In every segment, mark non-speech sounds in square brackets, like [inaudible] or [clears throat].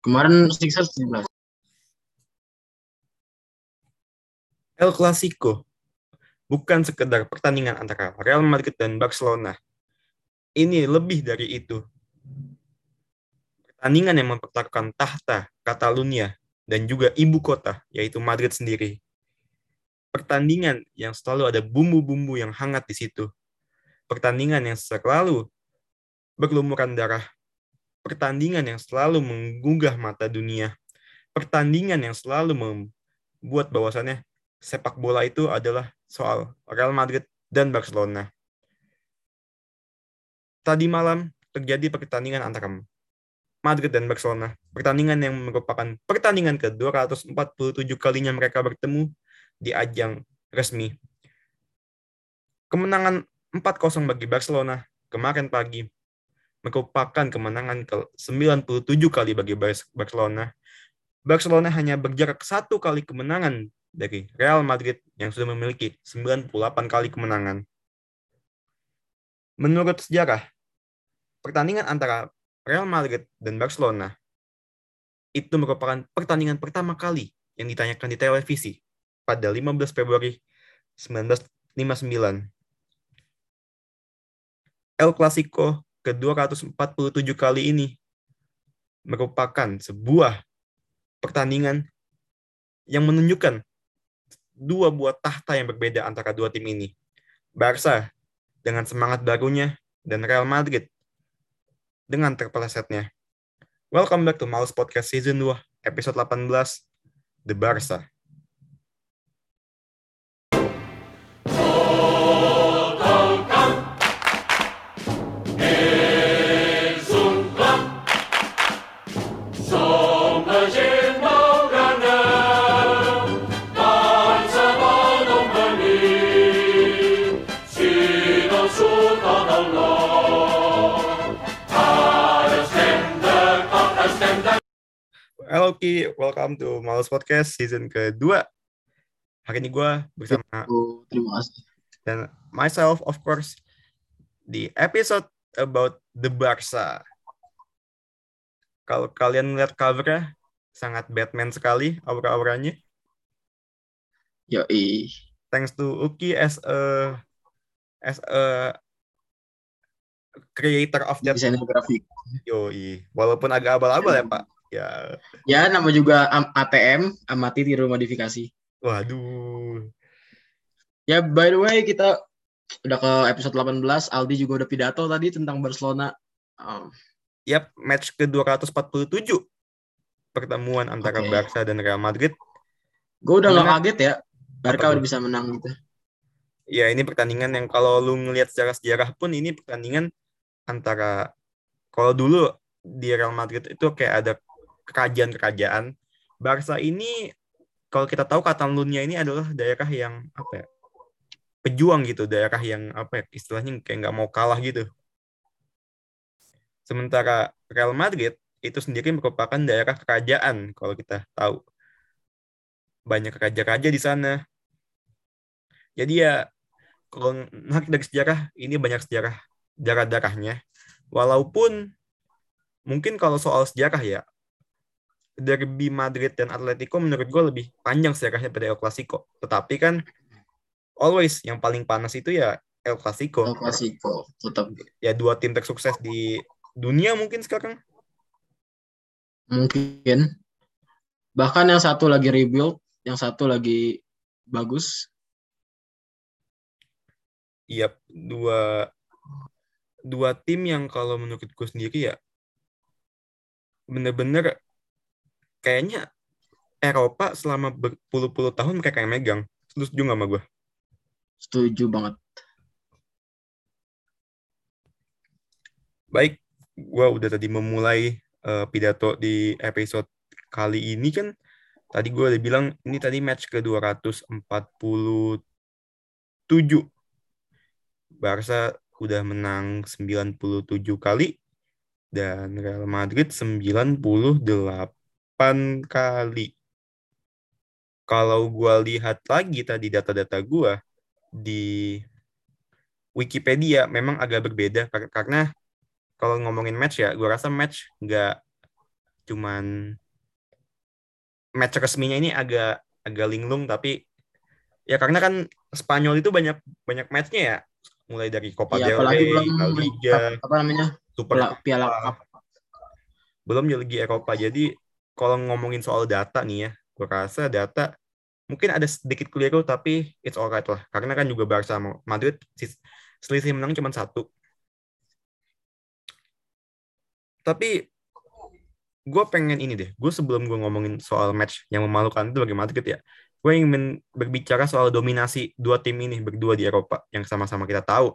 Kemarin Sixers 17. El Clasico bukan sekedar pertandingan antara Real Madrid dan Barcelona. Ini lebih dari itu. Pertandingan yang mempertaruhkan tahta Catalunya dan juga ibu kota, yaitu Madrid sendiri. Pertandingan yang selalu ada bumbu-bumbu yang hangat di situ. Pertandingan yang selalu berlumuran darah. Pertandingan yang selalu menggugah mata dunia. Pertandingan yang selalu membuat bahwasannya sepak bola itu adalah soal Real Madrid dan Barcelona. Tadi malam terjadi pertandingan antara Madrid dan Barcelona. Pertandingan yang merupakan pertandingan ke-247 kalinya mereka bertemu di ajang resmi. Kemenangan 4-0 bagi Barcelona kemarin pagi merupakan kemenangan ke-97 kali bagi Barcelona. Barcelona hanya berjarak satu kali kemenangan dari Real Madrid yang sudah memiliki 98 kali kemenangan. Menurut sejarah, pertandingan antara Real Madrid dan Barcelona itu merupakan pertandingan pertama kali yang ditanyakan di televisi pada 15 Februari 1959. El Clasico ke-247 kali ini merupakan sebuah pertandingan yang menunjukkan dua buah tahta yang berbeda antara dua tim ini. Barca dengan semangat barunya dan Real Madrid dengan terpelesetnya. Welcome back to Mouse Podcast Season 2, episode 18, The Barca. Halo Ki, welcome to Malas Podcast season kedua. Hari ini gue bersama terima kasih. dan myself of course di episode about the Barca. Kalau kalian lihat covernya sangat Batman sekali aura-auranya. Yoi. Thanks to Uki as a as a creator of that Desainer grafik. yoi. Walaupun agak abal-abal ya Pak. Ya, Ya, nama juga ATM, amati tiru modifikasi. waduh. Ya, by the way, kita udah ke episode 18. Aldi juga udah pidato tadi tentang Barcelona. Um, Yap, match ke-247 pertemuan antara Oke. Barca dan Real Madrid. gue udah Gimana? kaget ya. Barca udah bisa menang gitu. Ya, ini pertandingan yang kalau lu ngelihat secara sejarah pun ini pertandingan antara kalau dulu di Real Madrid itu kayak ada kerajaan-kerajaan. Barca ini kalau kita tahu Catalunya ini adalah daerah yang apa ya? pejuang gitu, daerah yang apa ya, istilahnya kayak nggak mau kalah gitu. Sementara Real Madrid itu sendiri merupakan daerah kerajaan kalau kita tahu. Banyak raja-raja di sana. Jadi ya kalau narik dari sejarah ini banyak sejarah darah-darahnya. Walaupun mungkin kalau soal sejarah ya derby Madrid dan Atletico menurut gue lebih panjang sejarahnya pada El Clasico. Tetapi kan always yang paling panas itu ya El Clasico. El Clasico tetap Ya dua tim tersukses di dunia mungkin sekarang. mungkin. Bahkan yang satu lagi rebuild, yang satu lagi bagus. Iya, dua dua tim yang kalau menurut gue sendiri ya bener-bener kayaknya Eropa selama berpuluh-puluh tahun mereka yang megang. Setuju nggak sama gue? Setuju banget. Baik, gue udah tadi memulai eh, pidato di episode kali ini kan. Tadi gue udah bilang ini tadi match ke 247. Barca udah menang 97 kali dan Real Madrid 98 kali. Kalau gue lihat lagi tadi data-data gue di Wikipedia memang agak berbeda kar- karena kalau ngomongin match ya, gue rasa match nggak cuman match resminya ini agak agak linglung tapi ya karena kan Spanyol itu banyak banyak matchnya ya mulai dari Copa Ya, del Rey, La Liga, apa namanya? Super Piala, piala. Cup. belum Liga Eropa. Jadi kalau ngomongin soal data nih ya, gue rasa data mungkin ada sedikit keliru tapi it's alright lah. Karena kan juga Barca sama Madrid selisih menang cuma satu. Tapi gue pengen ini deh. Gue sebelum gue ngomongin soal match yang memalukan itu bagi Madrid ya, gue ingin berbicara soal dominasi dua tim ini berdua di Eropa yang sama-sama kita tahu.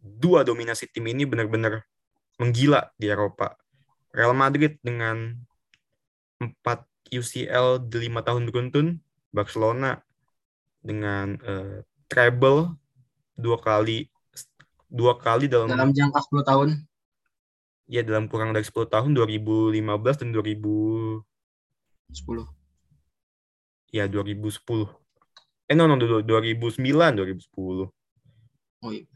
Dua dominasi tim ini benar-benar menggila di Eropa. Real Madrid dengan 4 UCL di lima tahun beruntun, Barcelona dengan eh, treble dua kali dua kali dalam, dalam jangka 10 tahun. ya dalam kurang dari 10 tahun 2015 dan 2000 10. ya 2010. Eh no no dulu 2009 2010. Oh iya.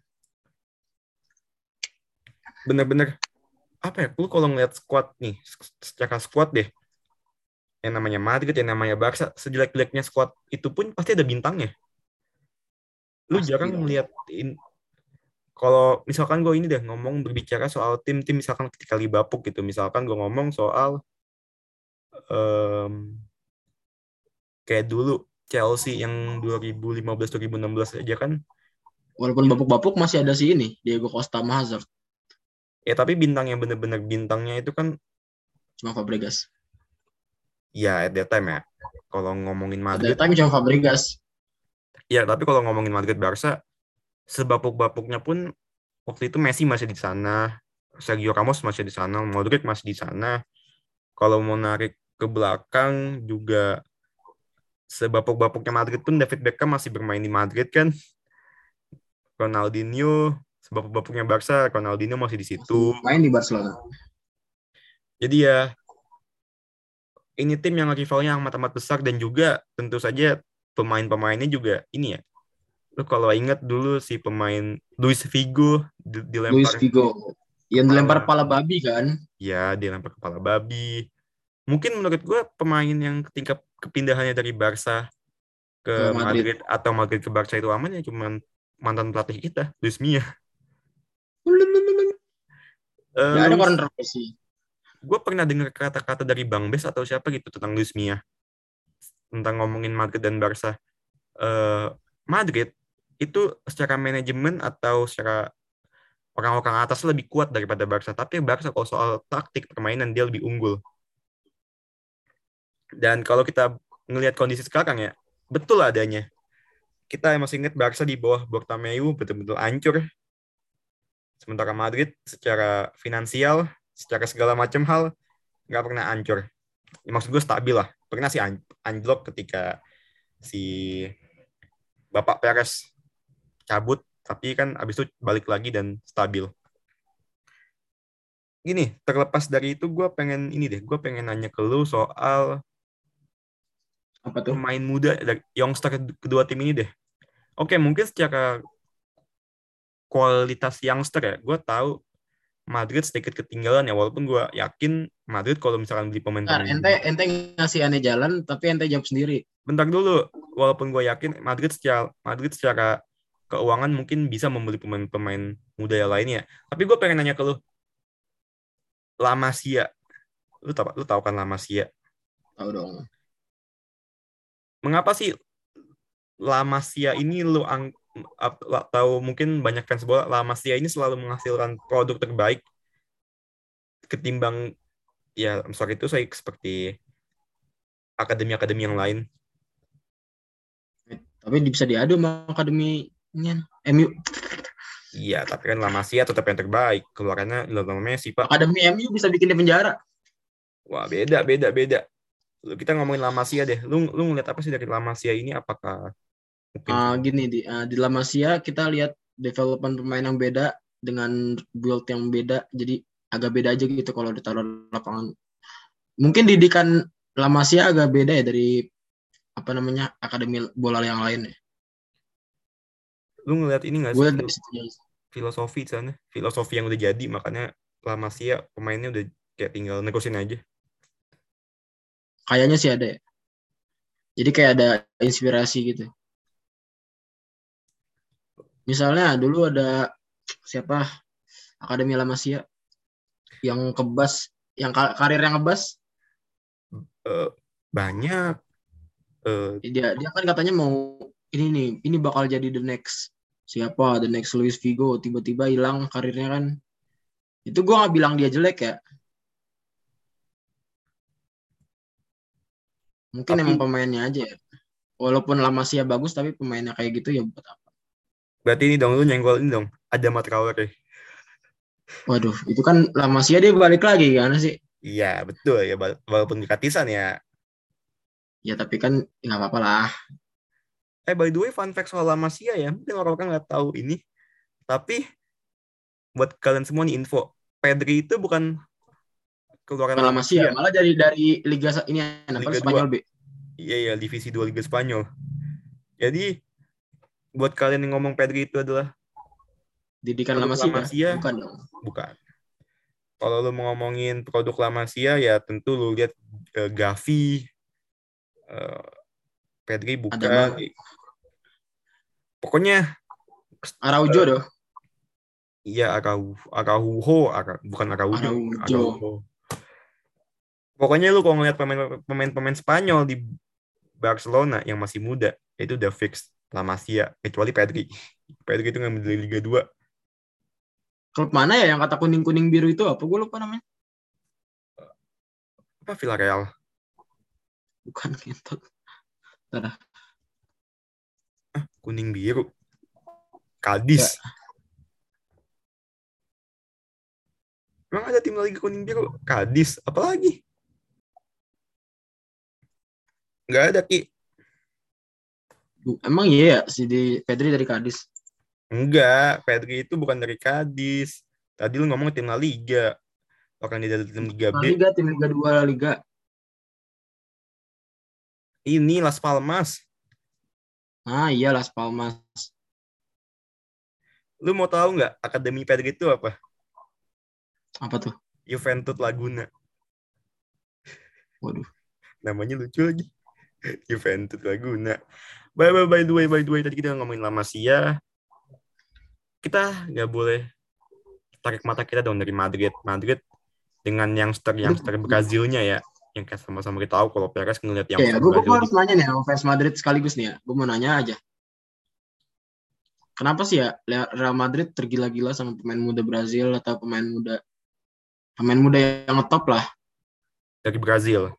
Bener-bener apa ya? Lu kalau ngeliat squad nih, secara squad deh. Yang namanya Madrid, yang namanya Barca, sejelek-jeleknya squad itu pun pasti ada bintangnya. Lu Pasti jarang in- kalau misalkan gue ini deh ngomong berbicara soal tim-tim misalkan ketika Liverpool gitu, misalkan gue ngomong soal em, kayak dulu Chelsea yang 2015-2016 aja kan Walaupun bapuk-bapuk masih ada si ini, Diego Costa sama Hazard, ya tapi bintang yang bener-bener bintangnya itu kan cuma Fabregas. Ya at that time ya kalau ngomongin At Madrid that time cuma Fabregas. ya tapi kalau ngomongin Madrid Barca sebapuk-bapuknya pun waktu itu Messi masih di sana Sergio Ramos masih di sana Modric masih di sana kalau mau narik ke belakang juga sebapuk-bapuknya Madrid pun David Beckham masih bermain di Madrid kan Ronaldinho sebapuk-bapuknya Barca Ronaldinho masih di situ Main di Barcelona. Jadi ya ini tim yang rivalnya amat-amat besar dan juga tentu saja pemain-pemainnya juga ini ya. Lu kalau ingat dulu si pemain Luis Figo di- dilempar Luis Figo. Yang dilempar Kepala. babi kan. ya dilempar kepala babi. Mungkin menurut gue pemain yang ketika kepindahannya dari Barca ke Madrid. Madrid. atau Madrid ke Barca itu aman ya cuman mantan pelatih kita, Luis Mia. Gak ada kontroversi. Gue pernah dengar kata-kata dari Bang Bes atau siapa gitu tentang Luis Mia tentang ngomongin Madrid dan Barca. Eh, Madrid itu secara manajemen atau secara orang-orang atas lebih kuat daripada Barca, tapi Barca kalau soal taktik permainan dia lebih unggul. Dan kalau kita ngelihat kondisi sekarang ya, betul adanya. Kita masih ingat Barca di bawah Bartomeu betul-betul hancur. Sementara Madrid secara finansial, secara segala macam hal nggak pernah hancur. Ya, maksud gue stabil lah. Pernah sih an- anjlok ketika si Bapak Perez cabut, tapi kan abis itu balik lagi dan stabil. Gini, terlepas dari itu gue pengen ini deh, gue pengen nanya ke lu soal Apa tuh? pemain muda dari youngster kedua tim ini deh. Oke, mungkin secara kualitas youngster ya, gue tahu Madrid sedikit ketinggalan ya, walaupun gue yakin Madrid kalau misalkan beli Bentar, pemain-pemain ente ente ngasih aneh jalan tapi ente jawab sendiri. bentar dulu, walaupun gue yakin Madrid secara Madrid secara keuangan mungkin bisa membeli pemain-pemain muda yang lainnya. Tapi gue pengen nanya ke lu, La Masia, lu tau lu tahu kan La Masia? Tahu dong. Mengapa sih La Masia ini lu ang, tahu mungkin banyak fans bola La Masia ini selalu menghasilkan produk terbaik ketimbang ya sorry itu saya seperti akademi-akademi yang lain. Tapi bisa diadu sama akademinya MU. Iya, tapi kan La Masia tetap yang terbaik. Keluarannya Lionel Messi, Pak. Akademi MU bisa bikin di penjara. Wah, beda, beda, beda. Kita ngomongin La Masia deh. Lu lu ngeliat apa sih dari La Masia ini? Apakah mungkin Ah, gini di ah, di La Masia kita lihat development pemain yang beda dengan build yang beda. Jadi agak beda aja gitu kalau ditaruh di lapangan. Mungkin didikan La Masia agak beda ya dari apa namanya akademi bola yang lain ya. lu ngeliat ini nggak Gue sih dari filosofi sana? Filosofi yang udah jadi, makanya La Masia pemainnya udah kayak tinggal nerusin aja. kayaknya sih ada ya. Jadi kayak ada inspirasi gitu. Misalnya dulu ada siapa Akademi La Masia yang kebas, yang karir yang ngebas. Uh, banyak. Uh, dia dia kan katanya mau ini nih, ini bakal jadi the next siapa, the next Luis Figo, tiba-tiba hilang karirnya kan. Itu gue nggak bilang dia jelek ya. Mungkin tapi, emang pemainnya aja ya. Walaupun lama sih ya bagus, tapi pemainnya kayak gitu ya buat apa? Berarti ini dong, lu nyenggol ini dong. Ada Traore. Waduh, itu kan lama sih dia balik lagi kan sih? Iya, betul ya. Walaupun dikatisan ya. Ya, tapi kan nggak apa-apa lah. Eh, by the way, fun fact soal Lamasia ya. Mungkin orang-orang nggak tahu ini. Tapi, buat kalian semua nih info. Pedri itu bukan keluaran Lamasia. Malah dari dari Liga ini apa Liga Spanyol 2. B. Iya, iya. Divisi 2 Liga Spanyol. Jadi, buat kalian yang ngomong Pedri itu adalah didikan Lamasia, Lamasia bukan dong. Bukan. Kalau lu mau ngomongin produk Lamasia ya tentu lu lihat uh, Gavi, uh, Pedri bukan. Ada Pokoknya Araujo uh, doh. Iya Arau Araujo, Ara, bukan Araujo. Araujo. Araujo. Pokoknya lu kalau ngeliat pemain-pemain Spanyol di Barcelona yang masih muda, itu udah fix La Masia, kecuali Pedri. Pedri itu ngambil dari Liga 2. Klub mana ya yang kata kuning-kuning biru itu apa? Gue lupa namanya. Apa Villarreal? Bukan [laughs] gitu. Tara. Ah, kuning biru. Kadis. Ya. Emang ada tim lagi kuning biru? Kadis. Apalagi? Enggak ada, Ki. Emang iya ya, si di Pedri dari Kadis? Enggak, Pedri itu bukan dari Kadis. Tadi lu ngomong tim La Liga. Orang di dari tim Liga B. La Liga, tim Liga 2 La Liga. Ini Las Palmas. Ah iya Las Palmas. Lu mau tahu nggak Akademi Pedri itu apa? Apa tuh? Juventus Laguna. Waduh. Namanya lucu lagi. [laughs] Juventus Laguna. By, by, by the way, by the way, tadi kita ngomongin La Masia. Kita nggak boleh tarik mata kita dong dari Madrid. Madrid dengan youngster youngster Brazilnya ya, yang kayak sama-sama kita tahu kalau Perez ngeliat yang. Iya, gue, gue harus nanya nih fans Madrid sekaligus nih ya. Gue mau nanya aja. Kenapa sih ya Real Madrid tergila-gila sama pemain muda Brazil atau pemain muda pemain muda yang ngetop lah dari Brazil.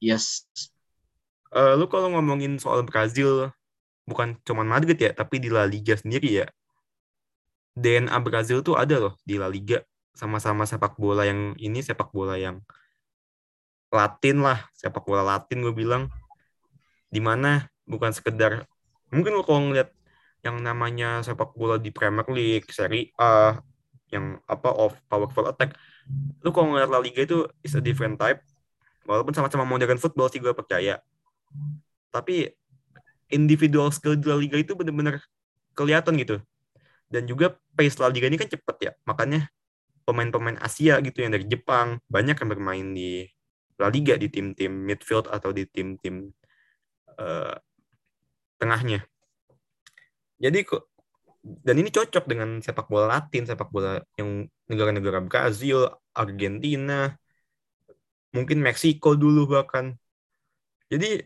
Yes. Uh, lu kalau ngomongin soal Brazil bukan cuma Madrid ya, tapi di La Liga sendiri ya. DNA Brazil tuh ada loh di La Liga sama-sama sepak bola yang ini sepak bola yang Latin lah, sepak bola Latin gue bilang. Di mana bukan sekedar mungkin lo kalau ngeliat yang namanya sepak bola di Premier League, Serie A, yang apa of powerful attack, lu kalau ngeliat La Liga itu is a different type walaupun sama-sama modern football sih gue percaya tapi individual skill di La Liga itu bener-bener kelihatan gitu dan juga pace La Liga ini kan cepet ya makanya pemain-pemain Asia gitu yang dari Jepang banyak yang bermain di La Liga di tim-tim midfield atau di tim-tim uh, tengahnya jadi kok dan ini cocok dengan sepak bola Latin, sepak bola yang negara-negara Brazil, Argentina, mungkin Meksiko dulu bahkan. Jadi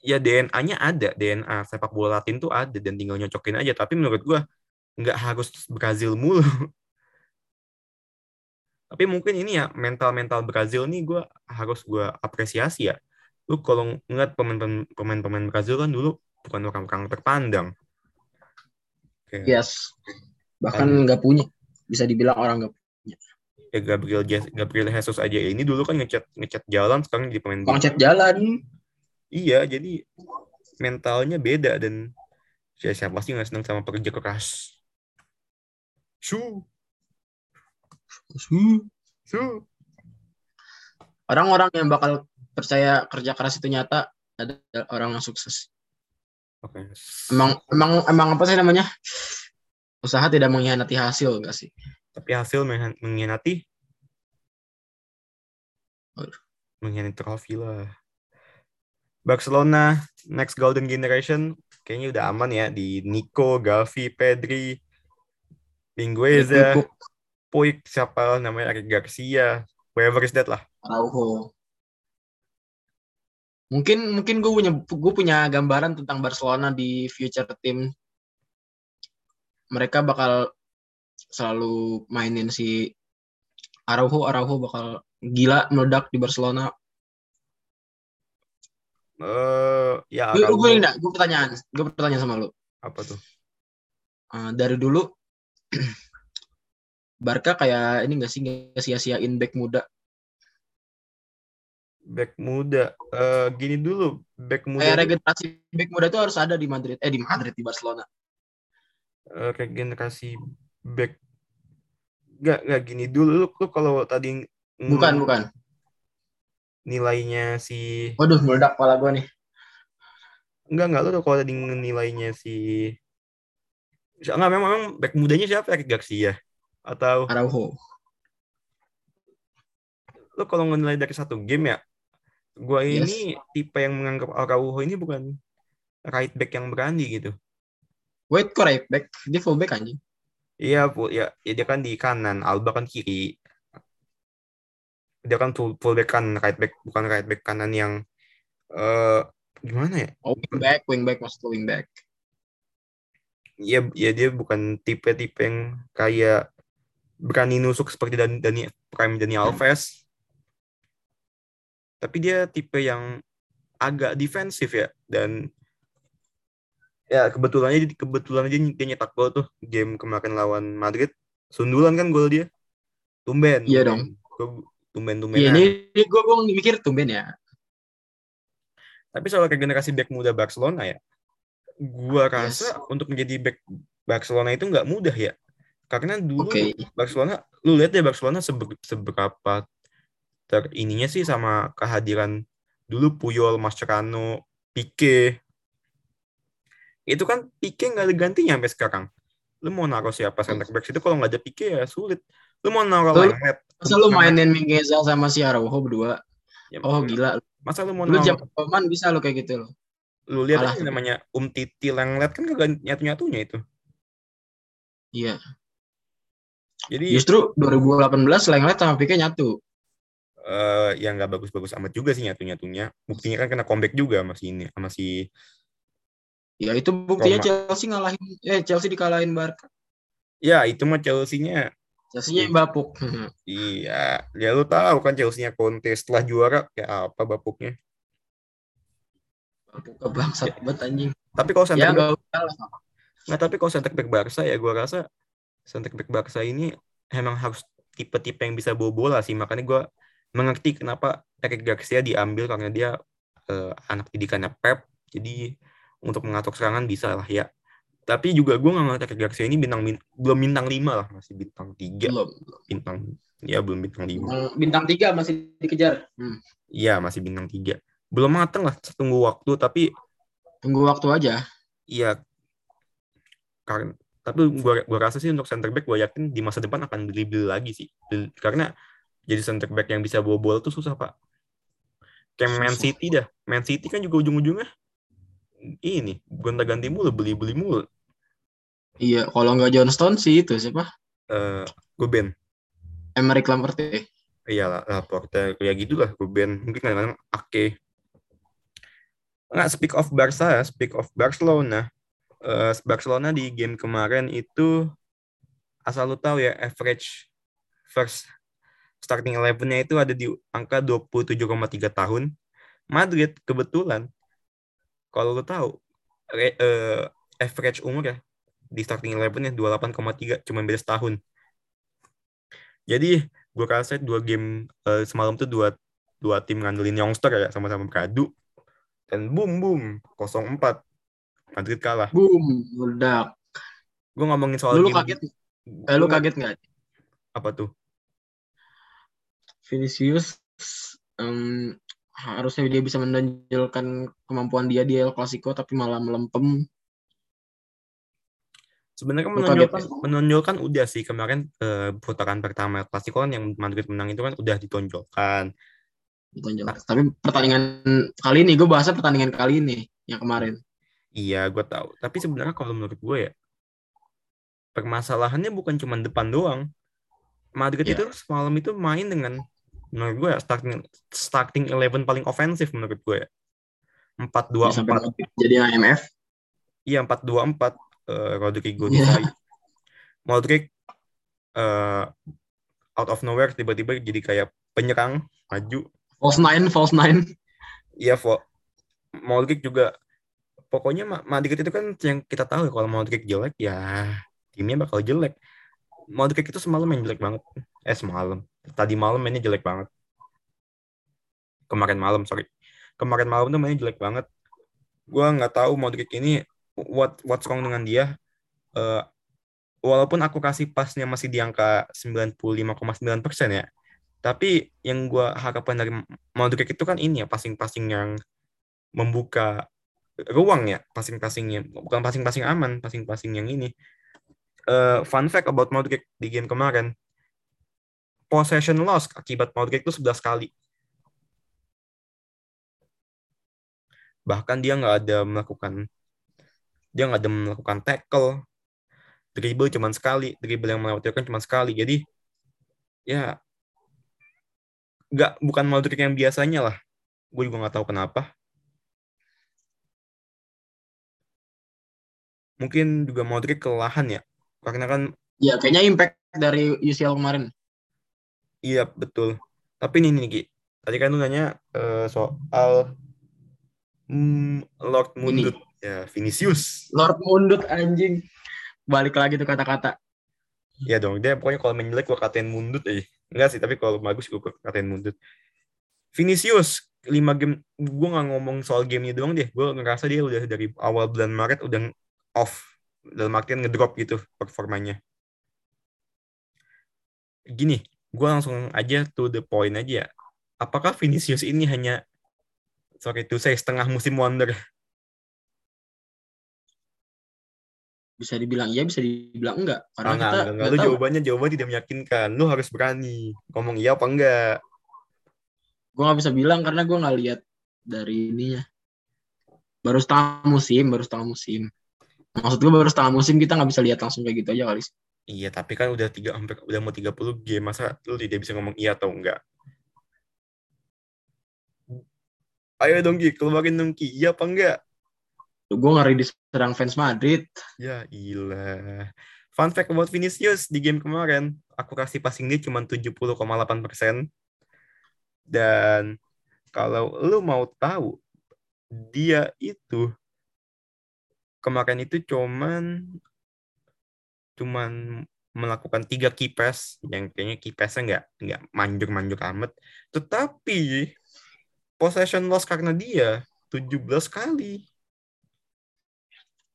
ya DNA-nya ada, DNA sepak bola Latin tuh ada dan tinggal nyocokin aja. Tapi menurut gue nggak harus Brazil mulu. [laughs] Tapi mungkin ini ya mental-mental Brazil nih gue harus gue apresiasi ya. Lu kalau ngeliat pemain-pemain Brazil kan dulu bukan orang-orang terpandang Okay. Yes. Bahkan nggak punya. Bisa dibilang orang nggak punya. Ya Gabriel Gabriel Jesus aja ini dulu kan ngecat ngecat jalan sekarang di pemain. Ngecat jalan. Iya, jadi mentalnya beda dan ya, siapa sih nggak senang sama pekerja keras? Su. Su. Su. Orang-orang yang bakal percaya kerja keras itu nyata adalah orang yang sukses. Oke. Okay. Emang emang emang apa sih namanya? Usaha tidak mengkhianati hasil enggak sih? Tapi hasil mengkhianati? mengkhianati trofi lah. Barcelona next golden generation kayaknya udah aman ya di Nico, Gavi, Pedri, Mingueza, Puk, Puig, siapa namanya Eric Garcia, whoever is that lah. Araujo. Mungkin mungkin gue punya gue punya gambaran tentang Barcelona di future team. Mereka bakal selalu mainin si Araujo, Araujo bakal gila meledak di Barcelona. Eh ya Gue gue enggak, gue pertanyaan, gue pertanyaan sama lu. apa tuh? Eh, dari dulu [clears throat] Barca kayak ini gak sih nggak sia-siain back muda. Back muda. Eh gini dulu, back muda Kayak regenerasi back muda itu harus ada di Madrid, eh di Madrid di Barcelona. eh, regenerasi back Gak, gak gini dulu lu, lu kalau tadi Bukan, bukan. Nilainya si Waduh, meledak kepala gue nih. enggak enggak lu tuh kalau tadi nilainya si enggak memang, memang back mudanya siapa Eric Garcia atau Araujo. lu kalau nilai dari satu game ya gua Yes. ini tipe yang menganggap Araujo ini bukan right back yang berani gitu Wait, kok right back? Dia full back anjing. iya ya, ya dia kan di kanan Alba kan kiri dia kan full, full back kan right back bukan right back kanan yang eh gimana ya Oh, wing back, wing back maksud wing back. ya ya dia bukan tipe-tipe yang kayak berani nusuk seperti Dani, Dani Prime Dani Alves. Tapi dia tipe yang agak defensif ya dan ya kebetulan aja kebetulan aja dia nyetak gol tuh game kemarin lawan Madrid. Sundulan kan gol dia. Tumben. Iya. Gua- Tumben-tumben. Iya, ini, ini gue gue mikir tumben ya. Tapi soal regenerasi back muda Barcelona ya, gua rasa untuk menjadi back Barcelona itu nggak mudah ya. Karena dulu Oke. Barcelona, lu lihat deh Barcelona sebe- seberapa ter ininya sih sama kehadiran dulu Puyol, Mascherano, Pique. Itu kan Pique nggak ada gantinya sampai sekarang. Lu mau naruh siapa center back itu kalau nggak ada Pique ya sulit. Lu mau naruh Lu- Lenglet. Masa lu mainin Mingueza sama si Araujo berdua? Ya, Oh gila. Masa lu mau Lu jam paman bisa lu kayak gitu loh. lu lihat kalah. aja namanya Um Titi Lenglet kan kagak nyatu-nyatunya itu. Iya. Jadi Justru 2018 Lenglet sama Pique nyatu. eh yang nggak bagus-bagus amat juga sih nyatu-nyatunya. Buktinya kan kena comeback juga masih ini sama si Ya itu buktinya Roma. Chelsea ngalahin eh Chelsea dikalahin Barca. ya itu mah Chelsea-nya Chelsea-nya yang bapuk. iya ya lu tahu kan Chelsea-nya Conte setelah juara kayak apa bapuknya. bapuk kebangsat banget anjing. Tapi kalau Ya center back enggak usah lah. nggak tapi kalau center back Barca ya gua rasa center back Barca ini emang harus tipe-tipe yang bisa bawa bola sih makanya gua mengerti kenapa Eric Garcia diambil karena dia eh, anak didikannya Pep jadi untuk mengatur serangan bisa lah ya tapi juga gue nggak ngeliat Garcia ini bintang bin- belum bintang 5 lah masih bintang 3 Belum. bintang ya belum bintang 5 Bintang- 3 masih dikejar. Hmm. iya masih bintang 3 belum mateng lah tunggu waktu tapi Tunggu waktu aja. iya karena tapi gua gua rasa sih untuk center back gua yakin di masa depan akan beli-beli lagi sih Beli- karena jadi center back yang bisa bawa bola tuh susah pak kayak Man. City dah Man City kan juga ujung-ujungnya ini gonta-ganti mulu beli-beli mulu Iya, kalau nggak John Stone sih itu siapa? eh gue Ben Emerick Lampard ya. iya lah Laporte. Kayak gitu lah gue Ben mungkin kadang-kadang Ake. Nggak speak of Barca ya speak of Barcelona. Eh, Barcelona di game kemarin itu asal lu tahu ya average first starting eleven-nya itu ada di angka 27,3 tahun. Madrid kebetulan kalau lu tahu re- eh, average umur ya di starting eleven-nya 28,3 cuma beda setahun jadi gue rasa dua game eh, semalam tuh dua dua tim ngandelin youngster ya sama-sama beradu dan boom boom 0-4 Madrid kalah Boom, meledak. gue ngomongin soal Lu, lu game kaget? Eh, lu kaget nggak? apa tuh Vinicius em, harusnya dia bisa menonjolkan kemampuan dia di El Clasico tapi malah melempem. Sebenarnya Lu menonjolkan kaget menonjolkan udah sih kemarin eh, putaran pertama klasiko kan yang Madrid menang itu kan udah ditonjolkan Ditonjol. Tapi pertandingan kali ini gue bahasnya pertandingan kali ini yang kemarin. Iya, gue tahu. Tapi sebenarnya kalau menurut gue ya, permasalahannya bukan cuma depan doang. Madrid Iya. itu semalam itu main dengan menurut gue ya, starting starting 11 paling ofensif menurut gue ya. 4 2 Sampai 4. jadi IMF. Iya, 4 2 4 eh, Rodrigo. Difai. Modric eh, out of nowhere tiba-tiba jadi kayak penyerang maju. False nine, false nine. Iya, Vo. Modric juga pokoknya Ma- Madrid itu kan yang kita tahu ya kalau Modric jelek ya timnya bakal jelek. Modric itu semalam main jelek banget. Eh semalam. Tadi malam mainnya jelek banget. Kemarin malam, sorry. Kemarin malam tuh mainnya jelek banget. Gua nggak tahu Modric ini what what's wrong dengan dia. Eh, walaupun aku kasih pasnya masih di angka 95,9% ya. Tapi yang gua harapkan dari Modric itu kan ini ya passing-passing yang membuka ruang ya passing-passingnya bukan passing-passing aman passing-passing yang ini Eh, fun fact about Modric di game kemarin possession loss akibat Modric itu 11 kali bahkan dia nggak ada melakukan dia nggak ada melakukan tackle. Dribble cuma sekali dribble yang melewatkan cuma sekali. Jadi ya nggak bukan Modric yang biasanya lah. Gue juga nggak tahu kenapa. Mungkin juga Modric kelelahan ya karena kan Ya kayaknya impact dari UCL kemarin. iya betul. Tapi ini nih tadi kan lu nanya eh, soal hmm, Lord Mundut ya Vinicius. Lord Mundut anjing. Balik lagi tuh kata-kata. ya dong dia pokoknya kalau main jelek gue katain Mundut aja enggak sih tapi kalau bagus gue katain Mundut. Vinicius 5 game gue nggak ngomong soal gamenya doang deh. Gue ngerasa dia udah dari awal bulan Maret udah off. Dalam artian ngedrop gitu performanya. Gini gue langsung aja to the point aja ya. apakah Vinicius ini hanya sorry to say setengah musim wonder Bisa dibilang iya, bisa dibilang enggak. Karena enggak, kita enggak, enggak. nggak Lu tahu. jawabannya jawaban tidak meyakinkan lu harus berani ngomong iya apa enggak Gue nggak bisa bilang karena gue nggak lihat dari ininya. Baru setengah musim, baru setengah musim. Maksud gue baru setengah musim kita nggak bisa lihat langsung kayak gitu aja kali. Iya, tapi kan udah tiga hampir udah mau 30 game, masa lu tidak bisa ngomong iya atau enggak? Ayo dong Ki, keluarin dong Ki, iya apa enggak? Gue ngeri diserang fans Madrid. Ya ilah. Fun fact about Vinicius di game kemarin, aku kasih passing dia cuma 70,8%. Dan kalau lu mau tahu, dia itu kemarin itu cuman cuman melakukan tiga key pass yang kayaknya key passnya nggak nggak manjur-manjur amat tetapi possession loss karena dia 17 kali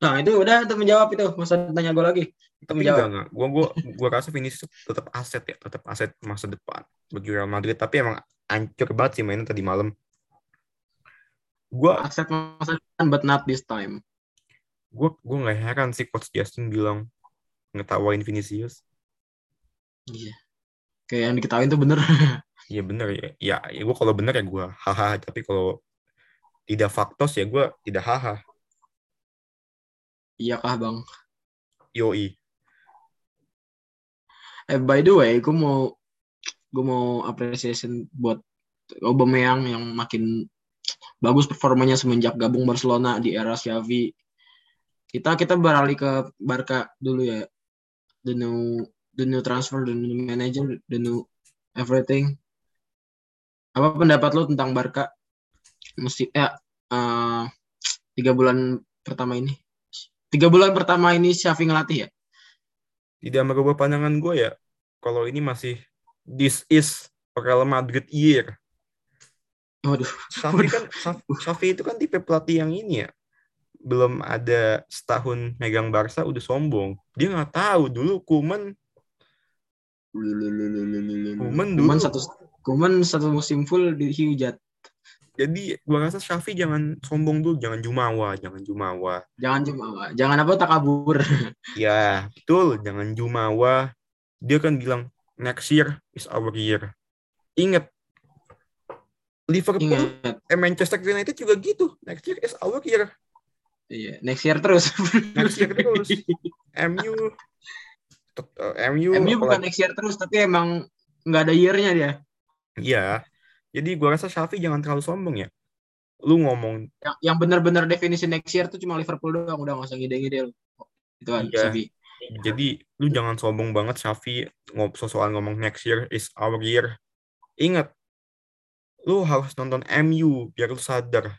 Nah itu udah itu menjawab itu. Masa tanya gue lagi. Itu tapi menjawab. enggak enggak gua gua gua rasa Vinicius tetap aset ya tetap aset masa depan bagi Real Madrid tapi emang ancur banget sih mainnya tadi malam gua Aset masa depan, but not this time. gua gua nggak heran sih coach Justin bilang ngetawain Vinicius Iya. Kayak yang diketawain tuh bener. [laughs] Iya bener ya. Ya, ya gue kalau bener ya gue haha. Tapi kalau tidak faktos ya gue tidak haha. Iya kah bang? Yoi. Eh by the way, gue mau gue mau appreciation buat Aubameyang yang makin bagus performanya semenjak gabung Barcelona di era Xavi. Kita kita beralih ke Barca dulu ya. The new the new transfer, the new manager, the new everything. Apa pendapat lo tentang Barca? Mesti ya eh, tiga bulan pertama ini. Tiga bulan pertama ini Xavi ngelatih ya? Tidak merubah pandangan gue ya. Kalau ini masih this is Real Madrid year. Waduh, Xavi kan Xavi itu kan tipe pelatih yang ini ya. Belum ada setahun megang Barca udah sombong. Dia nggak tahu dulu Kuman Kuman dulu. Kuman satu Kuman satu musim full dihujat. Jadi gua rasa Xavi jangan sombong dulu, jangan jumawa, jangan jumawa. Jangan cuma jangan apa tak kabur. [laughs] Ya, betul. Jangan jumawa. Dia kan bilang, next year is our year. Ingat, Liverpool, Ingat. eh, Manchester United juga gitu. Next year is our year. Iya, next year terus. [laughs] Next year terus. MU, tet- eh, MU, MU bukan next year terus, tapi emang nggak ada year-nya dia. Iya. Jadi gua rasa Xavi jangan terlalu sombong ya. Lu ngomong Yang, yang benar-benar definisi next year tuh cuma Liverpool doang, udah nggak usah ngide-ngide lu. Itu kan, Iya. Jadi lu jangan sombong banget Xavi ngop soal ngomong next year is our year. Ingat, lu harus nonton MU biar lu sadar.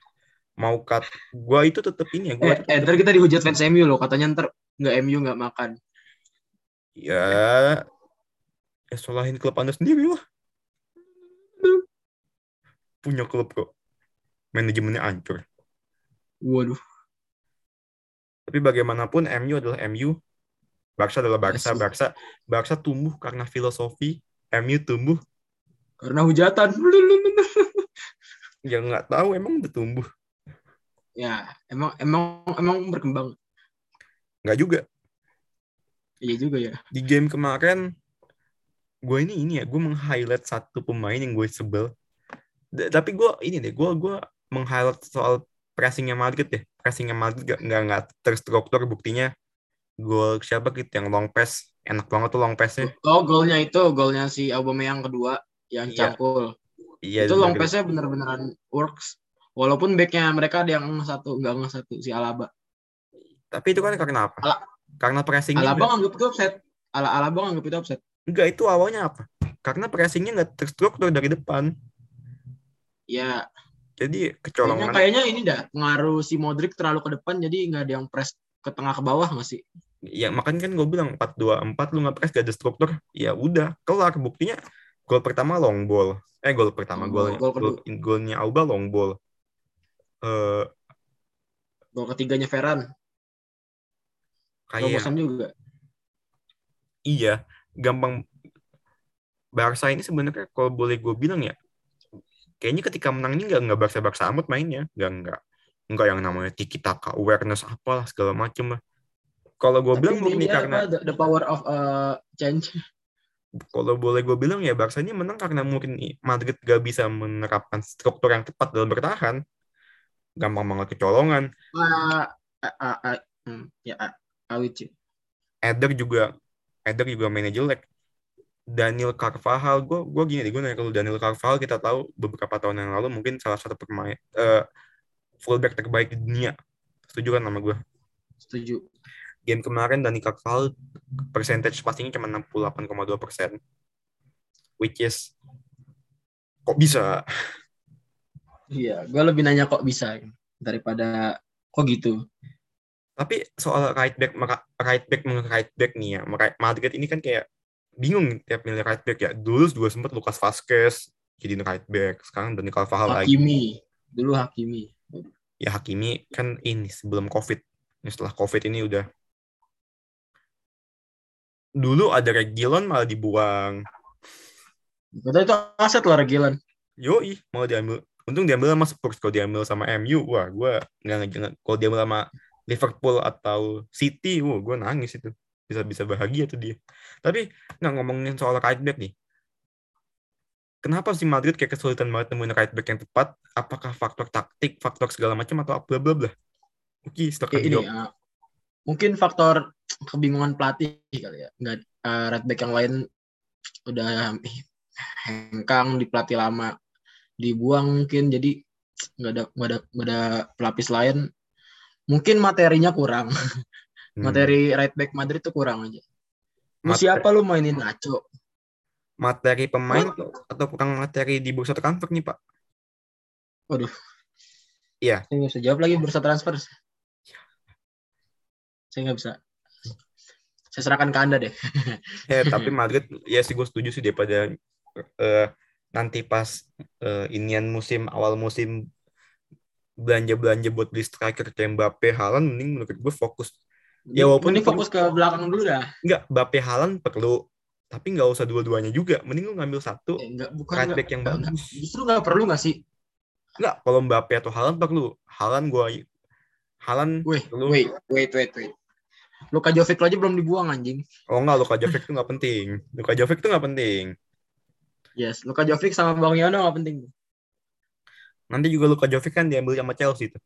Mau cut, gua itu tetep ini ya, gua Eh, eh, ntar kita dihujat fans MU loh, katanya ntar nggak MU nggak makan. ya ya salahin klub anda sendiri lah. Punya klub kok. Manajemennya hancur. Waduh. Tapi bagaimanapun MU adalah MU. Barca adalah Barca. Barca, Barca tumbuh karena filosofi. MU tumbuh Karena hujatan. [laughs] ya nggak tahu emang udah tumbuh. ya, emang emang emang berkembang. Nggak juga. Iya juga ya. di game kemarin gue ini ini ya gue meng-highlight satu pemain yang gue sebel tapi gue ini deh gue gue meng-highlight soal pressingnya Madrid deh pressingnya Madrid gak nggak nggak terstruktur buktinya gol siapa gitu yang long pass enak banget tuh long passnya Oh, golnya itu, golnya si Aubameyang kedua yang Iya. cangkul. iya itu long pass-nya bener-beneran works. Walaupun backnya mereka ada yang satu, nggak nge satu si Alaba. tapi itu kan karena apa Ala- karena pressingnya Alaba nggak- nganggep itu offset. Ala Alaba nganggep itu offset. enggak itu awalnya apa karena pressingnya nggak terstruktur dari depan Ya, jadi kayaknya, kecolongan. kayaknya ini dah pengaruh si Modric terlalu ke depan jadi nggak ada yang press ke tengah ke bawah nggak sih? ya makanya kan gue bilang 4-2-4 lu nggak press gak ada struktur. Ya udah kelar. Buktinya gol pertama long ball. Eh gol pertama ball, golnya gol gol, golnya Auba long ball. Eh Gol ketiganya Ferran, kayak terobosan juga. iya gampang. Barca ini sebenarnya kalau boleh gue bilang ya kayaknya ketika menang ini nggak nggak Barca amat mainnya. Nggak nggak nggak yang namanya tiki taka awareness apalah segala macem lah. Kalau gue bilang murni dia karena the, the power of uh, change. kalau boleh gue bilang ya Barca ini menang karena mungkin Madrid gak bisa menerapkan struktur yang tepat dalam bertahan. Gampang banget kecolongan. Uh, uh, uh, uh, hmm, ya, uh, sih. Eder juga Eder juga mainnya jelek Daniel Carvajal gue gue gini deh gue nanya kalau Daniel Carvajal kita tahu beberapa tahun yang lalu mungkin salah satu pemain eh, fullback terbaik di dunia setuju kan sama gue Setuju. game kemarin Dani Carvajal percentage passingnya cuma 68,2 persen which is kok bisa Iya, gue lebih nanya kok bisa daripada kok gitu. Tapi soal right back right back right back nih ya, Madrid ini kan kayak bingung tiap milih right back ya. Dulu juga sempat Lucas Vazquez jadi right back, sekarang Dani Carvajal lagi. Hakimi, dulu Hakimi. Ya Hakimi kan ini sebelum Covid. Ya, setelah Covid ini udah dulu ada Reguilon malah dibuang. Betul itu aset lah Regilan. Yoi, malah diambil. Untung diambil sama Spurs, kalau diambil sama MU, wah gue nggak nggak kalau diambil sama Liverpool atau City, wah gue nangis itu. Bisa bisa bahagia tuh dia. Tapi nggak ngomongin soal right back nih. Kenapa sih Madrid kayak kesulitan banget nemuin right back yang tepat? Apakah faktor taktik, faktor segala macam atau bla bla bla? Oke, silakan Kayak ini, uh, mungkin faktor kebingungan pelatih kali ya. Nggak, uh, right back yang lain udah hengkang di pelatih lama dibuang mungkin jadi nggak ada nggak ada nggak ada pelapis lain mungkin materinya kurang [laughs] Hmm. materi right back Madrid tuh kurang aja mau Materi- siapa lu mainin Nacho Materi pemain atau- atau kurang materi di bursa transfer nih Pak? waduh Iya. saya nggak bisa jawab lagi bursa transfer saya nggak bisa saya serahkan ke anda deh [laughs] Eh, tapi [laughs] Madrid ya sih gue setuju sih daripada eh, nanti pas eh, inian musim awal musim belanja-belanja buat beli striker kayak Mbappe, Haaland mending menurut gue fokus. Ya, walaupun ini fokus ke belakang dulu dah Enggak, Mbappe Haaland perlu, tapi nggak usah dua-duanya juga. Mending lu ngambil satu Eh, nggak bukan right nggak- back yang nggak- bagus. justru nggak perlu nggak sih Enggak, kalau Mbappe atau Haaland perlu. Haaland gue Haaland wait perlu. wait wait wait wait Luka Jovic aja belum dibuang anjing Oh enggak, Luka Jovic itu nggak penting. Luka Jovic itu nggak penting. yes Luka Jovic sama Bang Yono nggak penting Nanti juga Luka Jovic kan diambil sama Chelsea itu.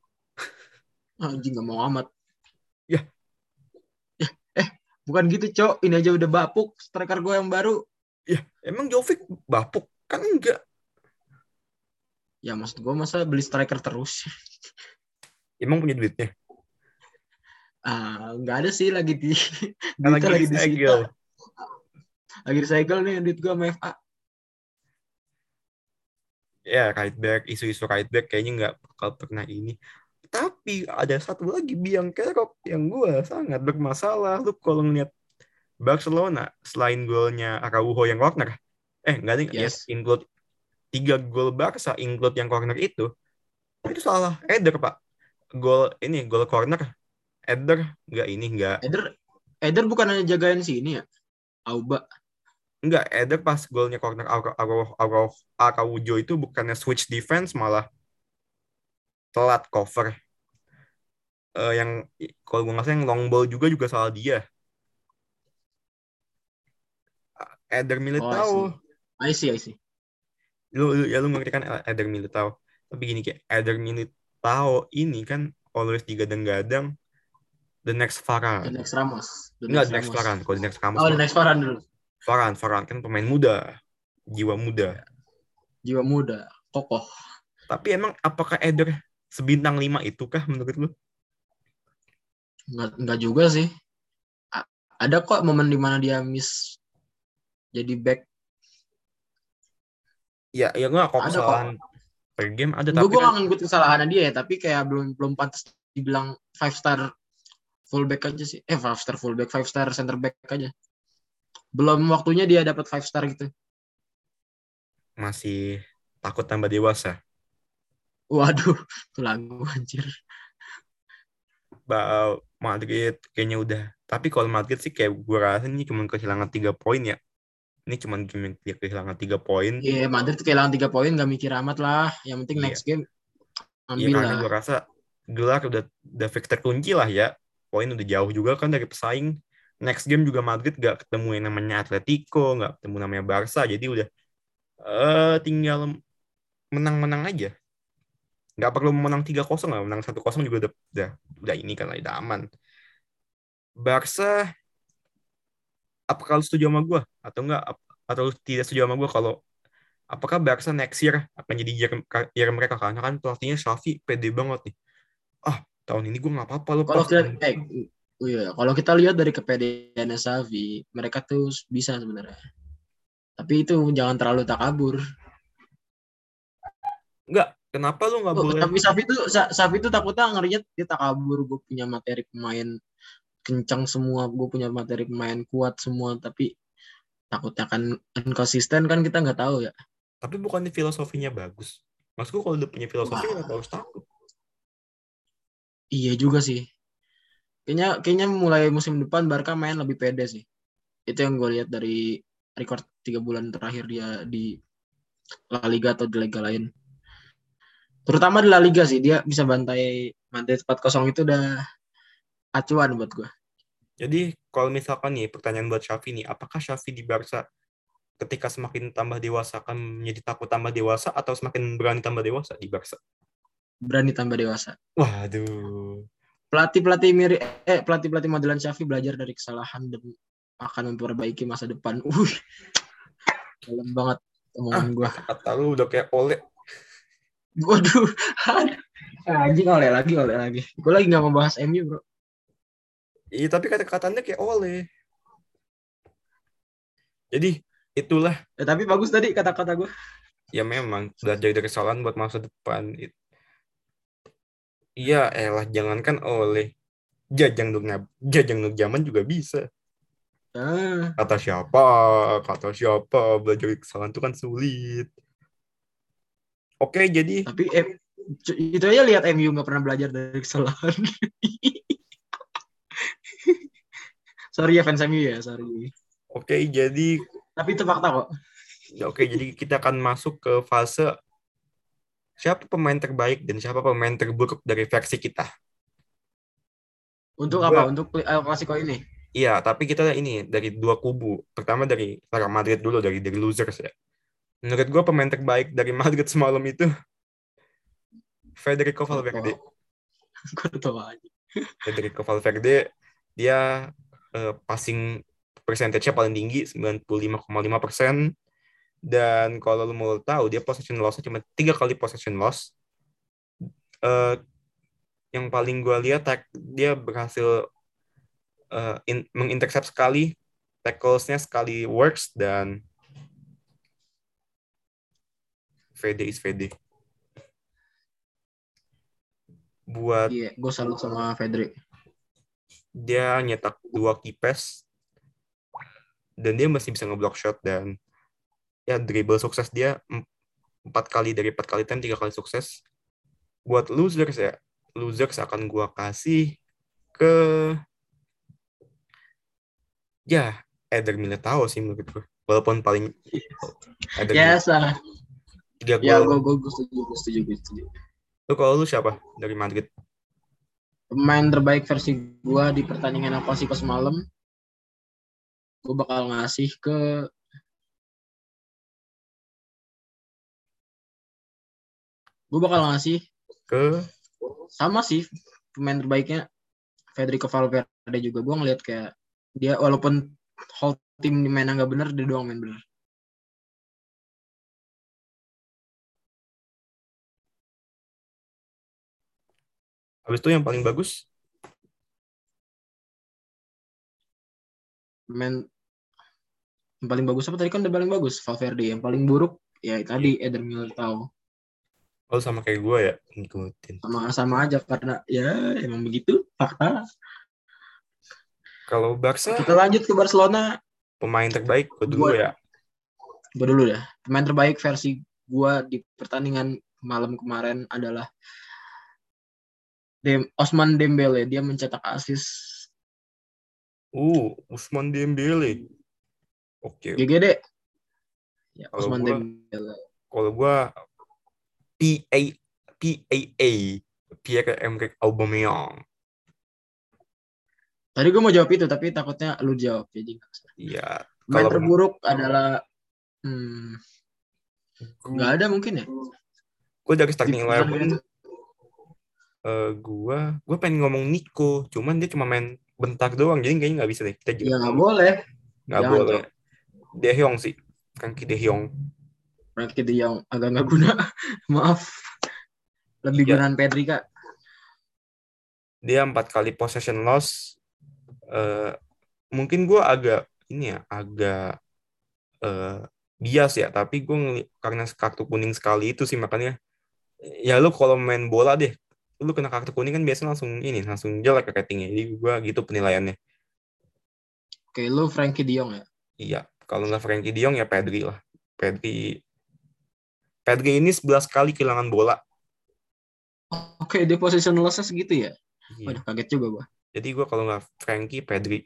Anjing gak mau amat. Ya. Bukan gitu, Cok. Ini aja udah bapuk striker gue yang baru. Ya, emang Jovic bapuk? Kan enggak. Ya, maksud gue masa beli striker terus. [laughs] Emang punya duitnya? Ah, nggak ada sih lagi di [laughs] lagi lagi di disegel. Lagi disegel nih duit gue sama FA. Ya, right back, isu-isu right back kayaknya nggak bakal pernah ini. Tapi ada satu lagi biang kerok yang gue sangat bermasalah. Lu kalau ngeliat Barcelona selain golnya Araujo yang corner, eh nggak ada Yes. ya, include tiga gol Barca include yang corner itu, itu salah Eder pak. Gol ini gol corner, Eder nggak ini nggak Eder Eder bukan hanya jagain sini ya? Auba. nggak Eder pas golnya corner Araujo itu bukannya switch defense malah telat cover. Eh, yang kalau gue nggak yang long ball juga juga salah dia. Eder Militao. I see, I see. lu, lu- ya lu ngerti kan Eder Militao tapi gini kayak Eder Militao ini kan always digadang-gadang the next The Varane next Ramos. The enggak the next Ramos. Varane kalau the next Ramos Oh, the next Varane dulu. Varane Varane kan pemain muda jiwa muda Jiwa muda, kokoh. tapi emang apakah Eder sebintang lima itu kah menurut lu Nggak, nggak juga sih. A- ada kok momen di mana dia miss jadi back. ya ya nggak kalau Ada kesalahan per game ada Gue tapi gue kan ngikut kesalahannya dia ya, tapi kayak belum belum pantas dibilang five star fullback aja sih. Eh five star fullback, five star center back aja. Belum waktunya dia dapat five star gitu. masih takut tambah dewasa Waduh, itu lagu anjir. Ba- Madrid kayaknya udah tapi kalau Madrid sih kayak gue rasa ini cuma kehilangan tiga poin ya ini cuma dia kehilangan tiga poin Iya, Madrid kehilangan tiga poin gak mikir amat lah. Yang penting Iya. next game Iya ambil karena lah. gue rasa gelar udah udah fix terkunci lah ya. Poin udah jauh juga kan dari pesaing. Next game juga Madrid gak ketemu yang namanya Atletico, gak ketemu namanya Barca. Jadi udah eh tinggal menang-menang aja. Gak perlu menang 3-0 lah. Menang 1-0 juga udah, udah, udah ini kan udah aman. Barca, apakah lu setuju sama gue? Atau enggak? Atau lu tidak setuju sama gue kalau apakah Barca next year akan jadi year, year mereka karena kan pelatihnya Xavi pede banget nih ah tahun ini gue nggak apa-apa lo Kalau kita eh, oh iya, kalau kita lihat dari kepedean Xavi, mereka tuh bisa sebenarnya. Tapi itu jangan terlalu takabur. nggak kenapa lo nggak Oh, boleh tapi Xavi tuh Sa- Xavi tuh takutnya ngerinya dia takabur. Gue punya materi pemain kencang semua, gue punya materi pemain kuat semua, tapi takutnya kan konsisten kan kita nggak tahu ya. tapi bukannya filosofinya bagus maksudku kalau udah punya filosofi kenapa harus takut Iya juga sih. Kayaknya kayaknya mulai musim depan Barca main lebih pede sih. Itu yang gue lihat dari record tiga bulan terakhir dia di La Liga atau di liga lain. Terutama di La Liga sih dia bisa bantai Madrid 4-0 itu udah acuan buat gue. jadi kalau misalkan nih pertanyaan buat Xavi nih apakah Xavi di Barca ketika semakin tambah dewasa akan menjadi takut tambah dewasa atau semakin berani tambah dewasa di Barca Berani tambah dewasa. waduh Pelatih-pelatih mirip eh pelatih-pelatih modelan Xavi belajar dari kesalahan dan akan memperbaiki masa depan. Uh. Dalam banget omongan gue. kata lu udah kayak oleh Waduh, aduh. anjing oleh lagi, oleh lagi. Gue lagi nggak mau bahas MU bro. Iya, tapi kata-katanya kayak oleh. Jadi, itulah Eh, tapi bagus tadi kata-kata gue. ya memang belajar dari kesalahan buat masa depan. Iya, elah jangankan oleh jajang nuk jajang nuk zaman juga bisa. Ah, Kata siapa? Kata siapa? Belajar kesalahan itu kan sulit. Oke, jadi tapi eh, itu aja lihat MU nggak pernah belajar dari kesalahan. [laughs] sorry ya fans MU ya, sorry. oke, jadi Tapi itu fakta kok. ya oke, jadi kita akan masuk ke fase siapa pemain terbaik dan siapa pemain terburuk dari versi kita. Untuk apa? Untuk El Clasico ini. Iya, tapi kita ini dari dua kubu. Pertama dari Real Madrid dulu, dari dari losers ya. Menurut gue pemain terbaik dari Madrid semalam itu Federico Valverde. [laughs] Gue tahu aja. Federico Valverde dia eh, passing percentage-nya paling tinggi 95,5 persen dan kalau lu mau tahu dia possession loss cuma tiga kali possession loss Eh, yang paling gue lihat tak- dia berhasil eh, in- mengintercept sekali tackles-nya sekali works dan VD is VD buat Iya, gue salut sama Fedri. dia nyetak dua pass dan dia masih bisa ngeblock shot dan ya dribble sukses dia. Em- empat kali dari empat kali time tiga kali sukses. Buat losers ya losers akan gua kasih ke ya Eder Militao sih menurut gue walaupun paling Eder Biasa. Tiga Ya, gol. gue gue setuju, gue setuju, gue setuju. lu kalau lu siapa dari Madrid? Pemain terbaik versi gue di pertandingan El Clasico semalam, gue bakal ngasih ke gue bakal ngasih ke? Sama sih pemain terbaiknya Federico Valverde juga. Gue ngeliat kayak dia walaupun whole tim main nggak bener dia doang main bener habis itu yang paling bagus? Main yang paling bagus apa? Tadi kan udah paling bagus Valverde. Yang paling buruk ya tadi Eder Militao. Oh sama kayak gue ya? Ngikutin. Sama sama aja karena ya emang begitu fakta. Kalau Barca? Kita lanjut ke Barcelona. Pemain terbaik gue dulu Gua- ya. gue dulu dah pemain terbaik versi gue di pertandingan malam kemarin adalah Dem Osman Dembele dia mencetak assist. Uh Usman Dembele. Oke GGD ya Kalau Osman gua- Dembele. kalau gue PA PAA Pierre Emerick Aubameyang. Tadi gue mau jawab itu tapi takutnya lu jawab jadi nggak iya Kalau- terburuk adalah hmm, nggak ada mungkin ya? Gue dari starting eleven eh gue gue pengen ngomong Nico cuman dia cuma main bentar doang jadi kayaknya nggak bisa deh kita ya juga nggak boleh. Nggak boleh. De Jong sih Frankie De Jong. Frankie De Jong agak nggak guna. [laughs] Maaf. Lebih Iya. gunaan Pedri kak. Dia empat kali possession loss. Eh mungkin gue agak ini ya agak eh bias ya tapi gue karena kartu kuning sekali itu sih makanya. Ya lu kalau main bola deh lu kena kartu kuning kan biasanya langsung ini langsung jelek ratingnya. Jadi gue gitu penilaiannya. Oke lu Frankie De Jong ya? Iya kalau nggak Frankie De Jong ya Pedri lah. Pedri Pedri ini 11 kali kehilangan bola. Oke dia position loss segitu ya? Iya. waduh kaget juga gua. Jadi gue kalau nggak Frankie Pedri.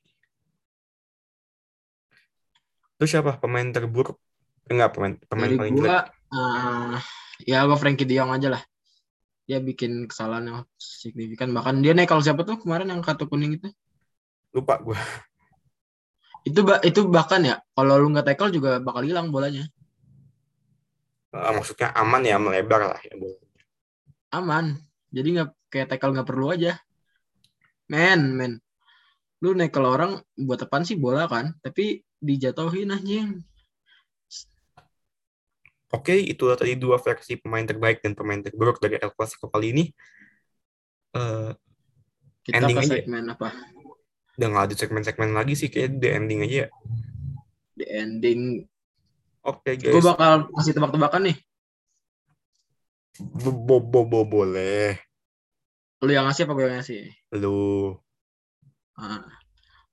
Terus siapa? Pemain terburuk? Enggak, pemain pemain dari paling gua jelek. eh, ya gua Frankie De Jong aja lah dia bikin kesalahan yang signifikan. Bahkan dia naik kalau siapa tuh kemarin yang kartu kuning itu? Lupa gue. itu itu bahkan ya kalau lu nggak tackle juga bakal hilang bolanya. Eh, maksudnya aman ya, melebar lah ya. bola. aman. Jadi nggak kayak tackle nggak perlu aja. Men men. Lu naik kalau orang buat apaan sih bola kan? Tapi dijatuhin anjing Oke, itulah tadi dua versi pemain terbaik dan pemain terburuk dari El Clasico kali ini. Eh, kita Ending ke aja segmen apa udah nggak ada segmen-segmen lagi sih, kayak the ending aja ya. di ending Oke gue guys, bakal kasih tebak-tebakan nih Bo- bo- bo- bo- boleh. lu yang ngasih apa gue yang ngasih Lu Ah.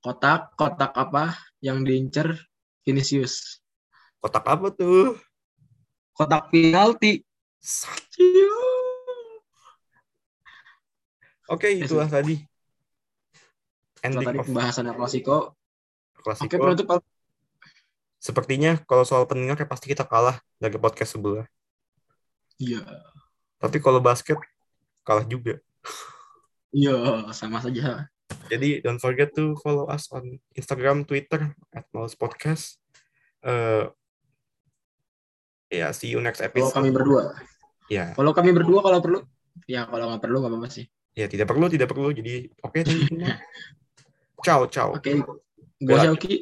kotak kotak apa yang diincer Vinicius kotak apa tuh? Kotak penalti. Oke, itulah tadi. Ending tadi pembahasan El Clasico oke Clasico. penutup Sepertinya kalau soal pendengar ya pasti kita kalah dari podcast sebelah. iya Tapi kalau basket kalah juga. iya sama saja Jadi don't forget to follow us on Instagram, Twitter at Males Podcast. Eh ya, see you next kalau episode. kami berdua Ya, kalau kami berdua kalau perlu Ya kalau nggak perlu nggak apa-apa sih. Ya tidak perlu, tidak perlu. Jadi oke semua. [laughs] Ciao, ciao. Oke. Gue Gua- Syauki.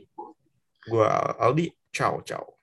Gua Aldi. Ciao, ciao.